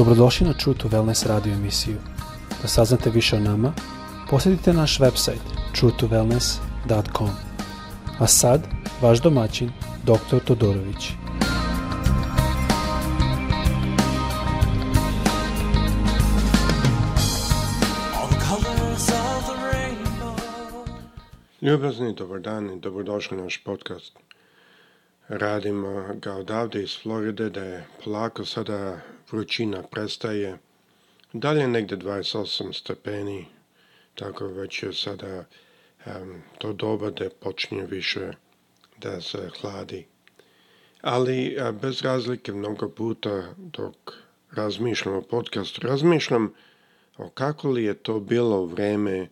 Dobrodošli na True to Wellness radio emisiju. Da saznate više o nama, posjetite naš website truetowellness.com. A sad, vaš domaćin, dr. Todorović. Ljubazni, dobar dan i dobrodošli na naš podcast. Radimo ga odavde iz Floride da je polako sada vrućina prestaje, dalje negde 28 stepeni, tako već je sada um, to doba da počinje više da se hladi. Ali a, bez razlike mnogo puta dok razmišljam o podcastu, razmišljam o kako li je to bilo vreme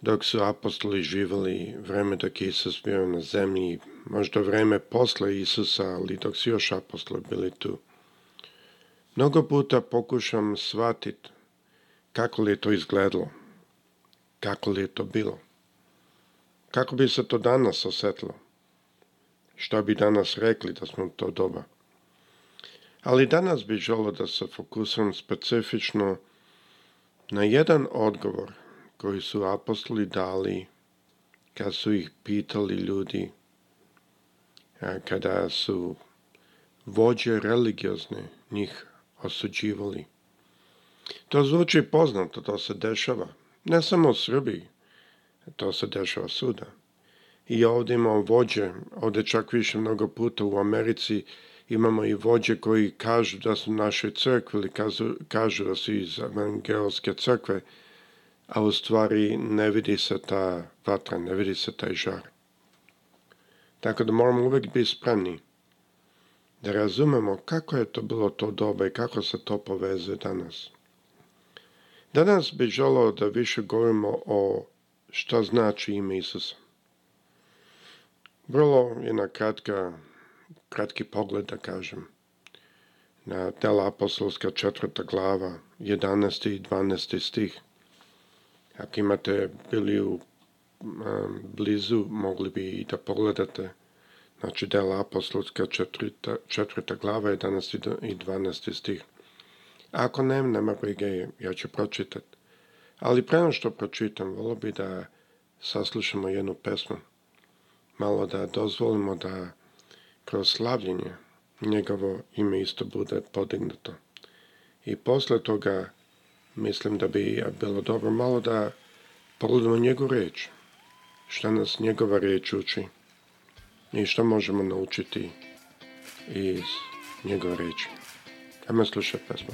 dok su apostoli živali, vreme dok je Isus bio na zemlji, možda vreme posle Isusa, ali dok su još apostoli bili tu. Mnogo puta pokušam shvatiti kako li je to izgledalo, kako li je to bilo, kako bi se to danas osjetilo, šta bi danas rekli da smo to doba. Ali danas bi želio da se fokusiram specifično na jedan odgovor koji su apostoli dali kad su ih pitali ljudi, kada su vođe religiozne njih osuđivali. To zvuči poznato, to se dešava. Ne samo u Srbiji, to se dešava suda. I ovde imamo vođe, ovdje čak više mnogo puta u Americi imamo i vođe koji kažu da su naše crkve ili kažu, kažu da su iz evangelske crkve, a u stvari ne vidi se ta vatra, ne vidi se taj žar. Tako da moramo uvek biti spremni da razumemo kako je to bilo to doba i kako se to povezuje danas. Danas bih želao da više govorimo o šta znači ime Isusa. Vrlo jedna kratka, kratki pogled da kažem na tela apostolska četvrta glava, 11. i 12. stih. Ako imate bili u blizu, mogli bi i da pogledate Znači, dela apostolska četvrta, četvrta glava, 11. i 12. stih. Ako nem, nema brige, ja ću pročitat. Ali prema što pročitam, volo bi da saslušamo jednu pesmu. Malo da dozvolimo da kroz slavljenje njegovo ime isto bude podignuto. I posle toga mislim da bi bilo dobro malo da pogledamo njegovu reč. Šta nas njegova reč uči i što možemo naučiti iz njegove reči. Ajmo slušati pesmu.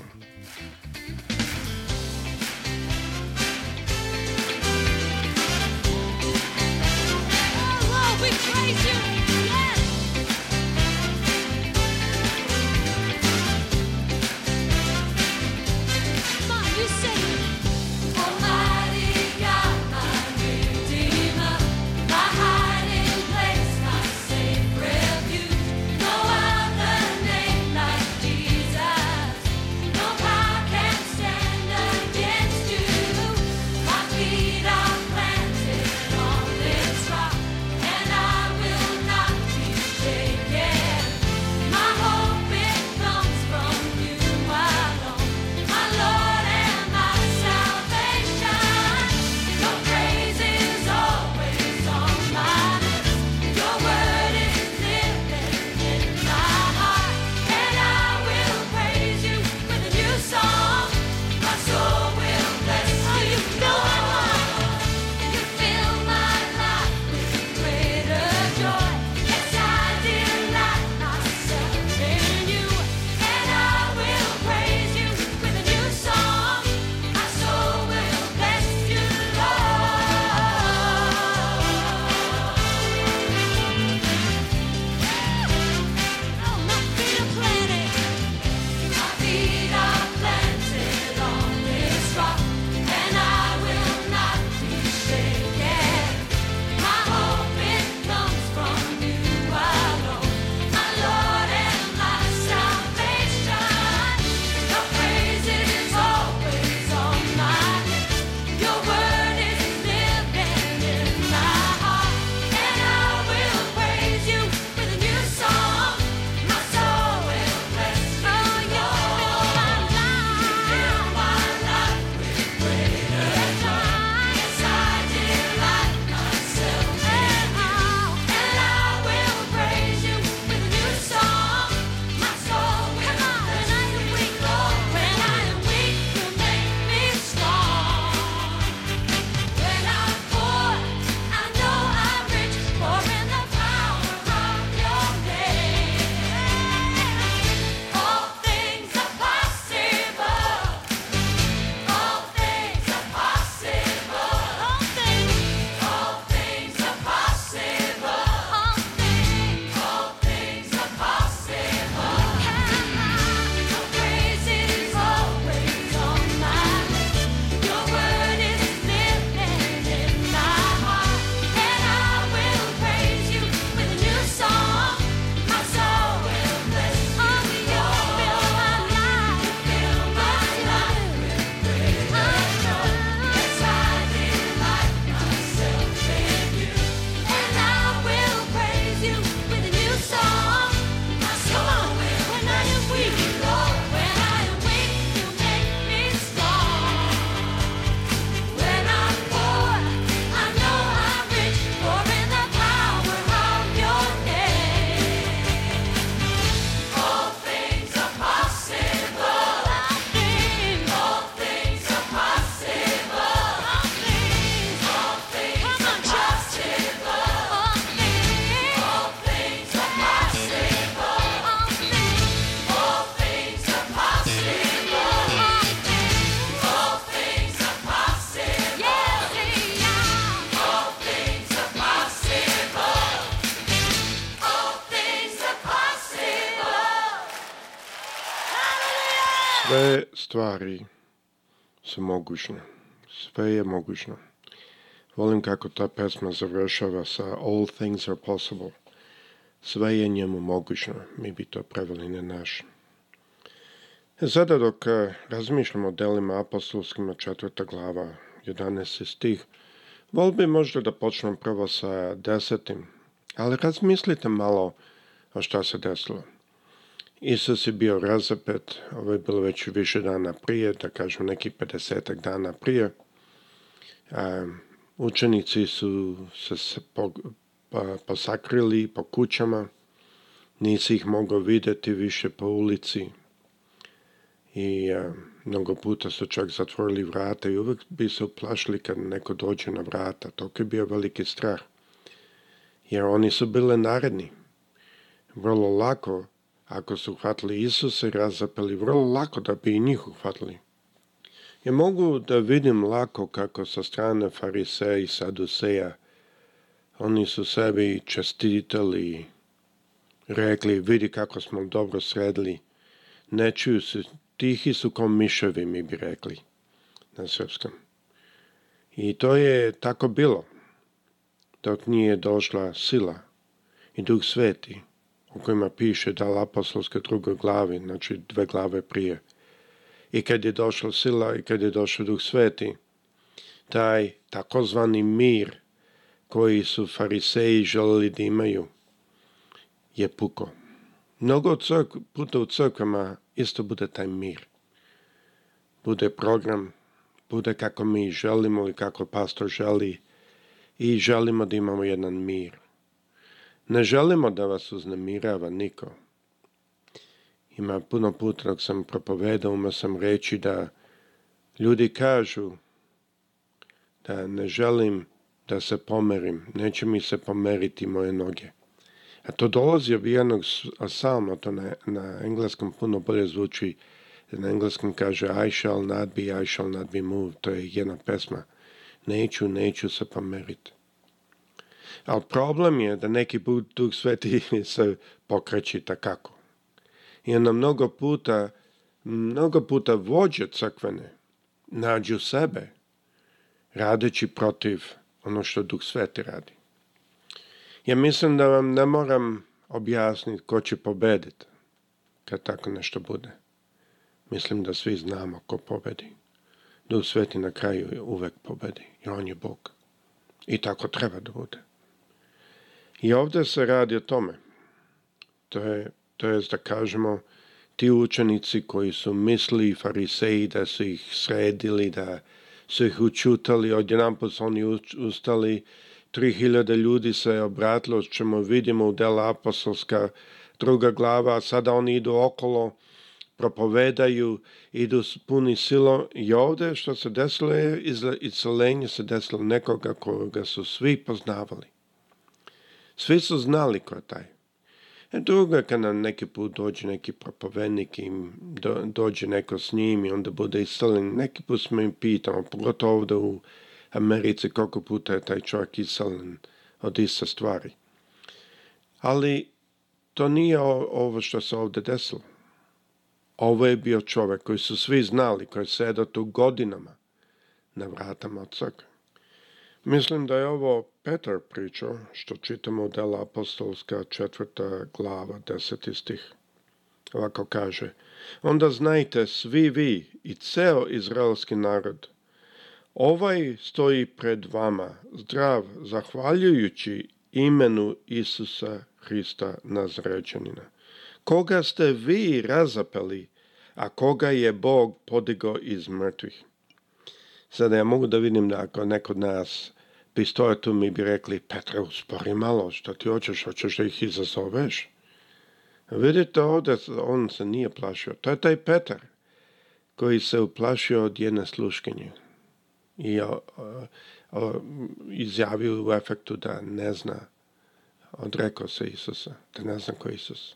sve stvari su mogućne. Sve je mogućno. Volim kako ta pesma završava sa All things are possible. Sve je njemu mogućno. Mi bi to preveli na naš. E sada dok e, razmišljamo o delima apostolskima četvrta glava, 11. stih, vol bi možda da počnem prvo sa desetim, ali razmislite malo o šta se desilo. Isus je bio razapet, ovo je bilo već više dana prije, da kažem neki 50 dana prije. Učenici su se pa, posakrili po kućama, nisi ih mogao videti više po ulici i mnogo puta su čak zatvorili vrata i uvek bi se uplašili kad neko dođe na vrata. To je bio veliki strah. Jer oni su bile naredni. Vrlo lako Ako su hvatili Isusa i razapeli, vrlo lako da bi i njih uhvatili. Ja mogu da vidim lako kako sa strane fariseja i saduseja oni su sebi čestitali, rekli vidi kako smo dobro sredili, ne čuju se, tihi su kao miševi mi bi rekli na srpskom. I to je tako bilo, dok nije došla sila i duh sveti u kojima piše da apostolske drugoj glavi, znači dve glave prije. I kad je došla sila i kad je došao Duh Sveti, taj takozvani mir koji su fariseji želili da imaju je puko. Mnogo crk, puta u crkvama isto bude taj mir. Bude program, bude kako mi želimo i kako pastor želi i želimo da imamo jedan mir. Ne želimo da vas uznemirava niko. Ima puno puta dok sam propovedao, umao sam reći da ljudi kažu da ne želim da se pomerim, neće mi se pomeriti moje noge. A to dolazi od jednog psalma, to na, na engleskom puno bolje zvuči, na engleskom kaže I shall not be, I shall not be moved, to je jedna pesma. Neću, neću se pomeriti. Ali problem je da neki put Duh Sveti se pokreći takako. I onda mnogo puta, mnogo puta vođe crkvene nađu sebe radeći protiv ono što Duh Sveti radi. Ja mislim da vam ne moram objasniti ko će pobediti kad tako nešto bude. Mislim da svi znamo ko pobedi. Duh Sveti na kraju uvek pobedi, jer On je Bog. I tako treba da bude. I ovde se radi o tome. To je, to je da kažemo, ti učenici koji su mislili fariseji da su ih sredili, da su ih učutali, odjedanput su oni ustali, 3000 ljudi se je obratilo, čemu vidimo u dela apostolska druga glava, a sada oni idu okolo, propovedaju, idu puni silom i ovde što se desilo je, iscelenje se desilo nekoga koga su svi poznavali. Svi su znali ko je taj. E druga, kad nam neki put dođe neki propovednik i do, dođe neko s njim i onda bude iseljen. Neki put smo im pitamo, pogotovo ovde u Americi, koliko puta je taj čovjek iseljen od iste stvari. Ali to nije ovo što se ovde desilo. Ovo je bio čovjek koji su svi znali, koji je sedao tu godinama na vratama od crkve. Mislim da je ovo Petar pričao, što čitamo u dela apostolska četvrta glava, deseti stih. Ovako kaže, onda znajte svi vi i ceo izraelski narod, ovaj stoji pred vama, zdrav, zahvaljujući imenu Isusa Hrista Nazređanina, koga ste vi razapeli, a koga je Bog podigao iz mrtvih. Sada ja mogu da vidim da ako neko od nas pistoletom mi bi rekli, Petre, uspori malo, što ti hoćeš, hoćeš da ih izazoveš? Vidite ovdje, on se nije plašio. To je taj Petar koji se uplašio od jedne sluškinje i o, o, izjavio u efektu da ne zna, odrekao se Isusa, da ne zna ko je Isus.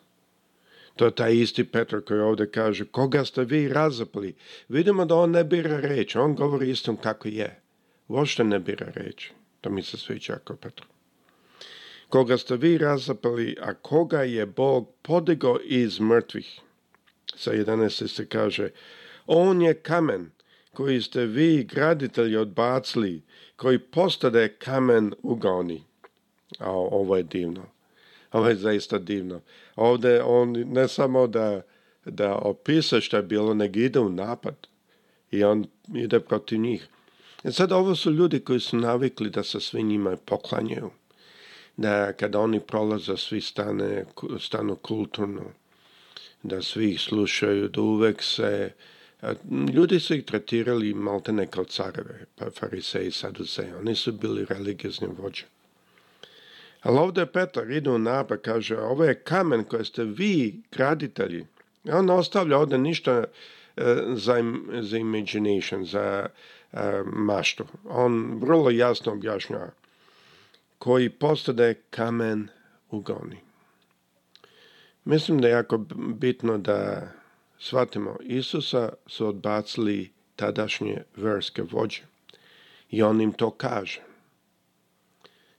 To je taj isti Petar koji ovde kaže, koga ste vi razapli? Vidimo da on ne bira reč, on govori istom kako je. Uopšte ne bira reći se Stojić Jakov Petrov. Koga ste vi razapali, a koga je Bog podigao iz mrtvih. Sa 11. se kaže, on je kamen koji ste vi graditelji odbacili, koji postade kamen ugoni. A ovo je divno. Ovo je zaista divno. Ovde on ne samo da, da opisa što je bilo, nego ide u napad. I on ide protiv njih. E sad, ovo su ljudi koji su navikli da se svi njima poklanjaju, da kada oni prolaze, svi stane, stanu kulturno, da svi ih slušaju, da uvek se... Ljudi su ih tretirali maltene kao careve, pa fariseji i saduceji. Oni su bili religiozni vođe. Ali ovde je Petar, ide u naba, kaže, ovo je kamen koje ste vi, graditelji. On ostavlja ovdje ništa e, za, za imagination, za maštu. On vrlo jasno objašnjava koji postade da kamen ugoni. Mislim da je jako bitno da shvatimo Isusa su odbacili tadašnje verske vođe i on im to kaže.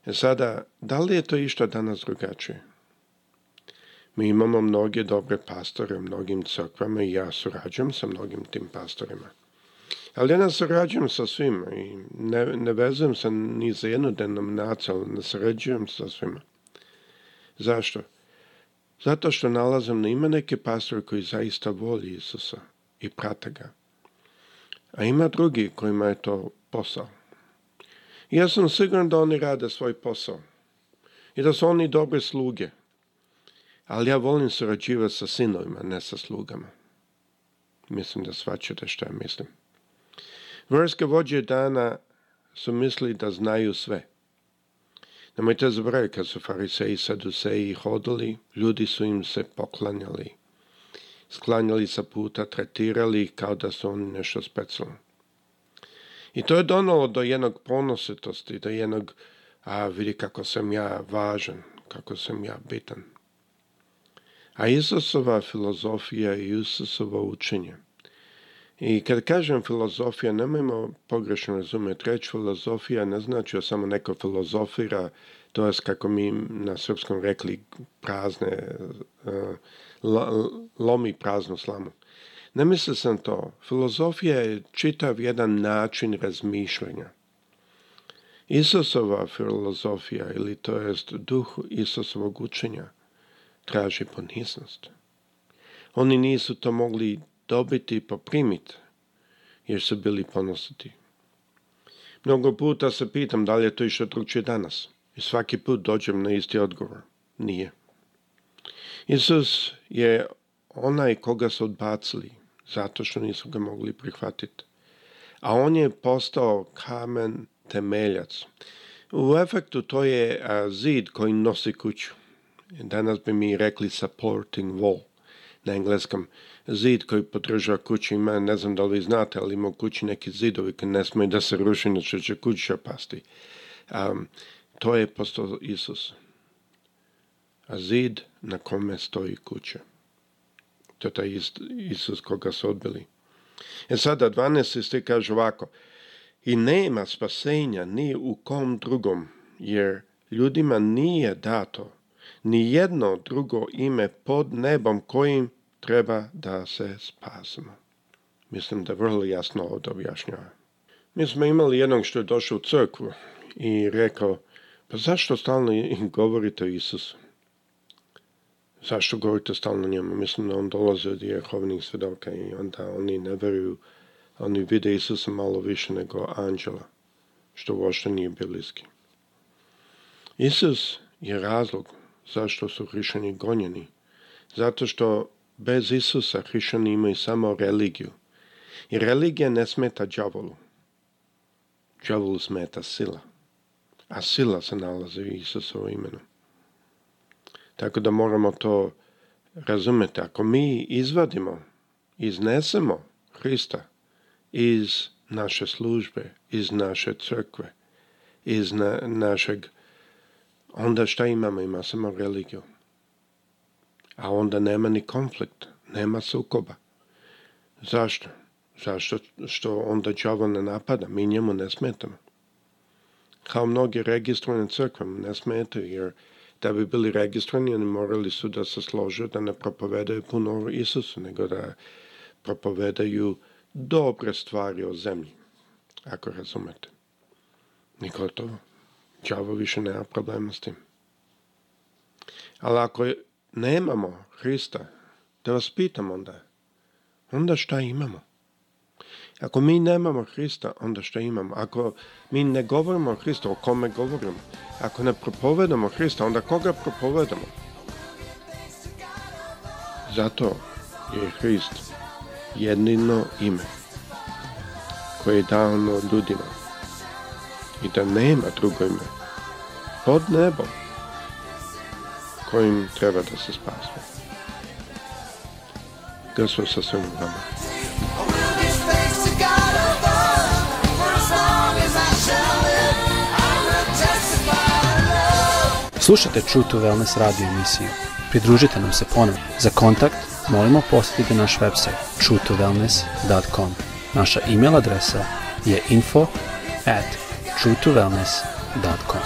E sada, da li je to išta danas drugačije? Mi imamo mnoge dobre pastore u mnogim crkvama i ja surađujem sa mnogim tim pastorima. Ali ja ne sarađujem sa svima i ne, ne vezujem se ni za jednu denominaciju, ali ne sarađujem sa svima. Zašto? Zato što nalazim na ima neki pastor koji zaista voli Isusa i prate ga. A ima drugi kojima je to posao. I ja sam siguran da oni rade svoj posao. I da su oni dobre sluge. Ali ja volim surađivati sa sinovima, ne sa slugama. Mislim da svačate što ja mislim. Gorske vođe dana su mislili da znaju sve. Nemojte zaboraviti kad su fariseji i saduseji hodili, ljudi su im se poklanjali, sklanjali sa puta, tretirali kao da su oni nešto specijalno. I to je donalo do jednog ponositosti, do jednog, a vidi kako sam ja važan, kako sam ja bitan. A Isusova filozofija i Isusovo učenje – I kad kažem filozofija, nemojmo pogrešno razumjeti. Reč filozofija ne znači da samo neko filozofira, to je kako mi na srpskom rekli prazne, eh, lomi praznu slamu. Ne misli sam to. Filozofija je čitav jedan način razmišljanja. Isusova filozofija, ili to jest duh Isusovog učenja, traži poniznost. Oni nisu to mogli dobiti pa poprimiti, jer su bili ponositi. Mnogo puta se pitam da li je to išto drugčije danas i svaki put dođem na isti odgovor. Nije. Isus je onaj koga su odbacili zato što nisu ga mogli prihvatiti. A on je postao kamen temeljac. U efektu to je zid koji nosi kuću. Danas bi mi rekli supporting wall na engleskom zid koji podržava kuću ima, ne znam da li vi znate, ali ima u kući neki zidovi koji ne smeju da se ruši, inače će kuća pasti. Um, to je postao Isus. A zid na kome stoji kuća. To je taj Isus koga su odbili. E sada 12. stih kaže ovako, i nema spasenja ni u kom drugom, jer ljudima nije dato ni jedno drugo ime pod nebom kojim treba da se spasimo. Mislim da vrlo jasno ovdje da objašnjava. Mi smo imali jednog što je došao u crkvu i rekao, pa zašto stalno govorite o Isusu? Zašto govorite stalno njemu? Mislim da on dolaze od jehovnih svedoka i onda oni ne veruju, oni vide Isusa malo više nego anđela, što uopšte nije biblijski. Isus je razlog zašto su hrišćani gonjeni. Zato što Bez Isusa hrišćani imaju samo religiju. I religija ne smeta đavolu. Đavolu smeta sila. A sila se nalazi u Isusovo imenu. Tako da moramo to razumeti. Ako mi izvadimo, iznesemo Hrista iz naše službe, iz naše crkve, iz na, našeg, onda šta imamo? Ima samo religiju a onda nema ni konflikta, nema sukoba. Zašto? Zašto što onda đavo ne napada, mi njemu ne smetamo. Kao mnogi registrovane crkve ne smetaju, jer da bi bili registrovani, oni morali su da se slože da ne propovedaju puno Isusu, nego da propovedaju dobre stvari o zemlji, ako razumete. I gotovo. Đavo više nema problema s tim. Ali ako nemamo Hrista, da vas pitam onda, onda šta imamo? Ako mi nemamo Hrista, onda šta imamo? Ako mi ne govorimo o Hristu, o kome govorimo? Ako ne propovedamo Hrista, onda koga propovedamo? Zato je Hrist jedino ime koje je dano ljudima i da nema drugo ime pod nebom kojim treba da se spasne. Da su sa svim vama. Slušate True to Wellness radio emisiju. Pridružite nam se ponovno. Za kontakt molimo posjetite naš website truetowellness.com. Naša e-mail adresa je info at truetowellness.com.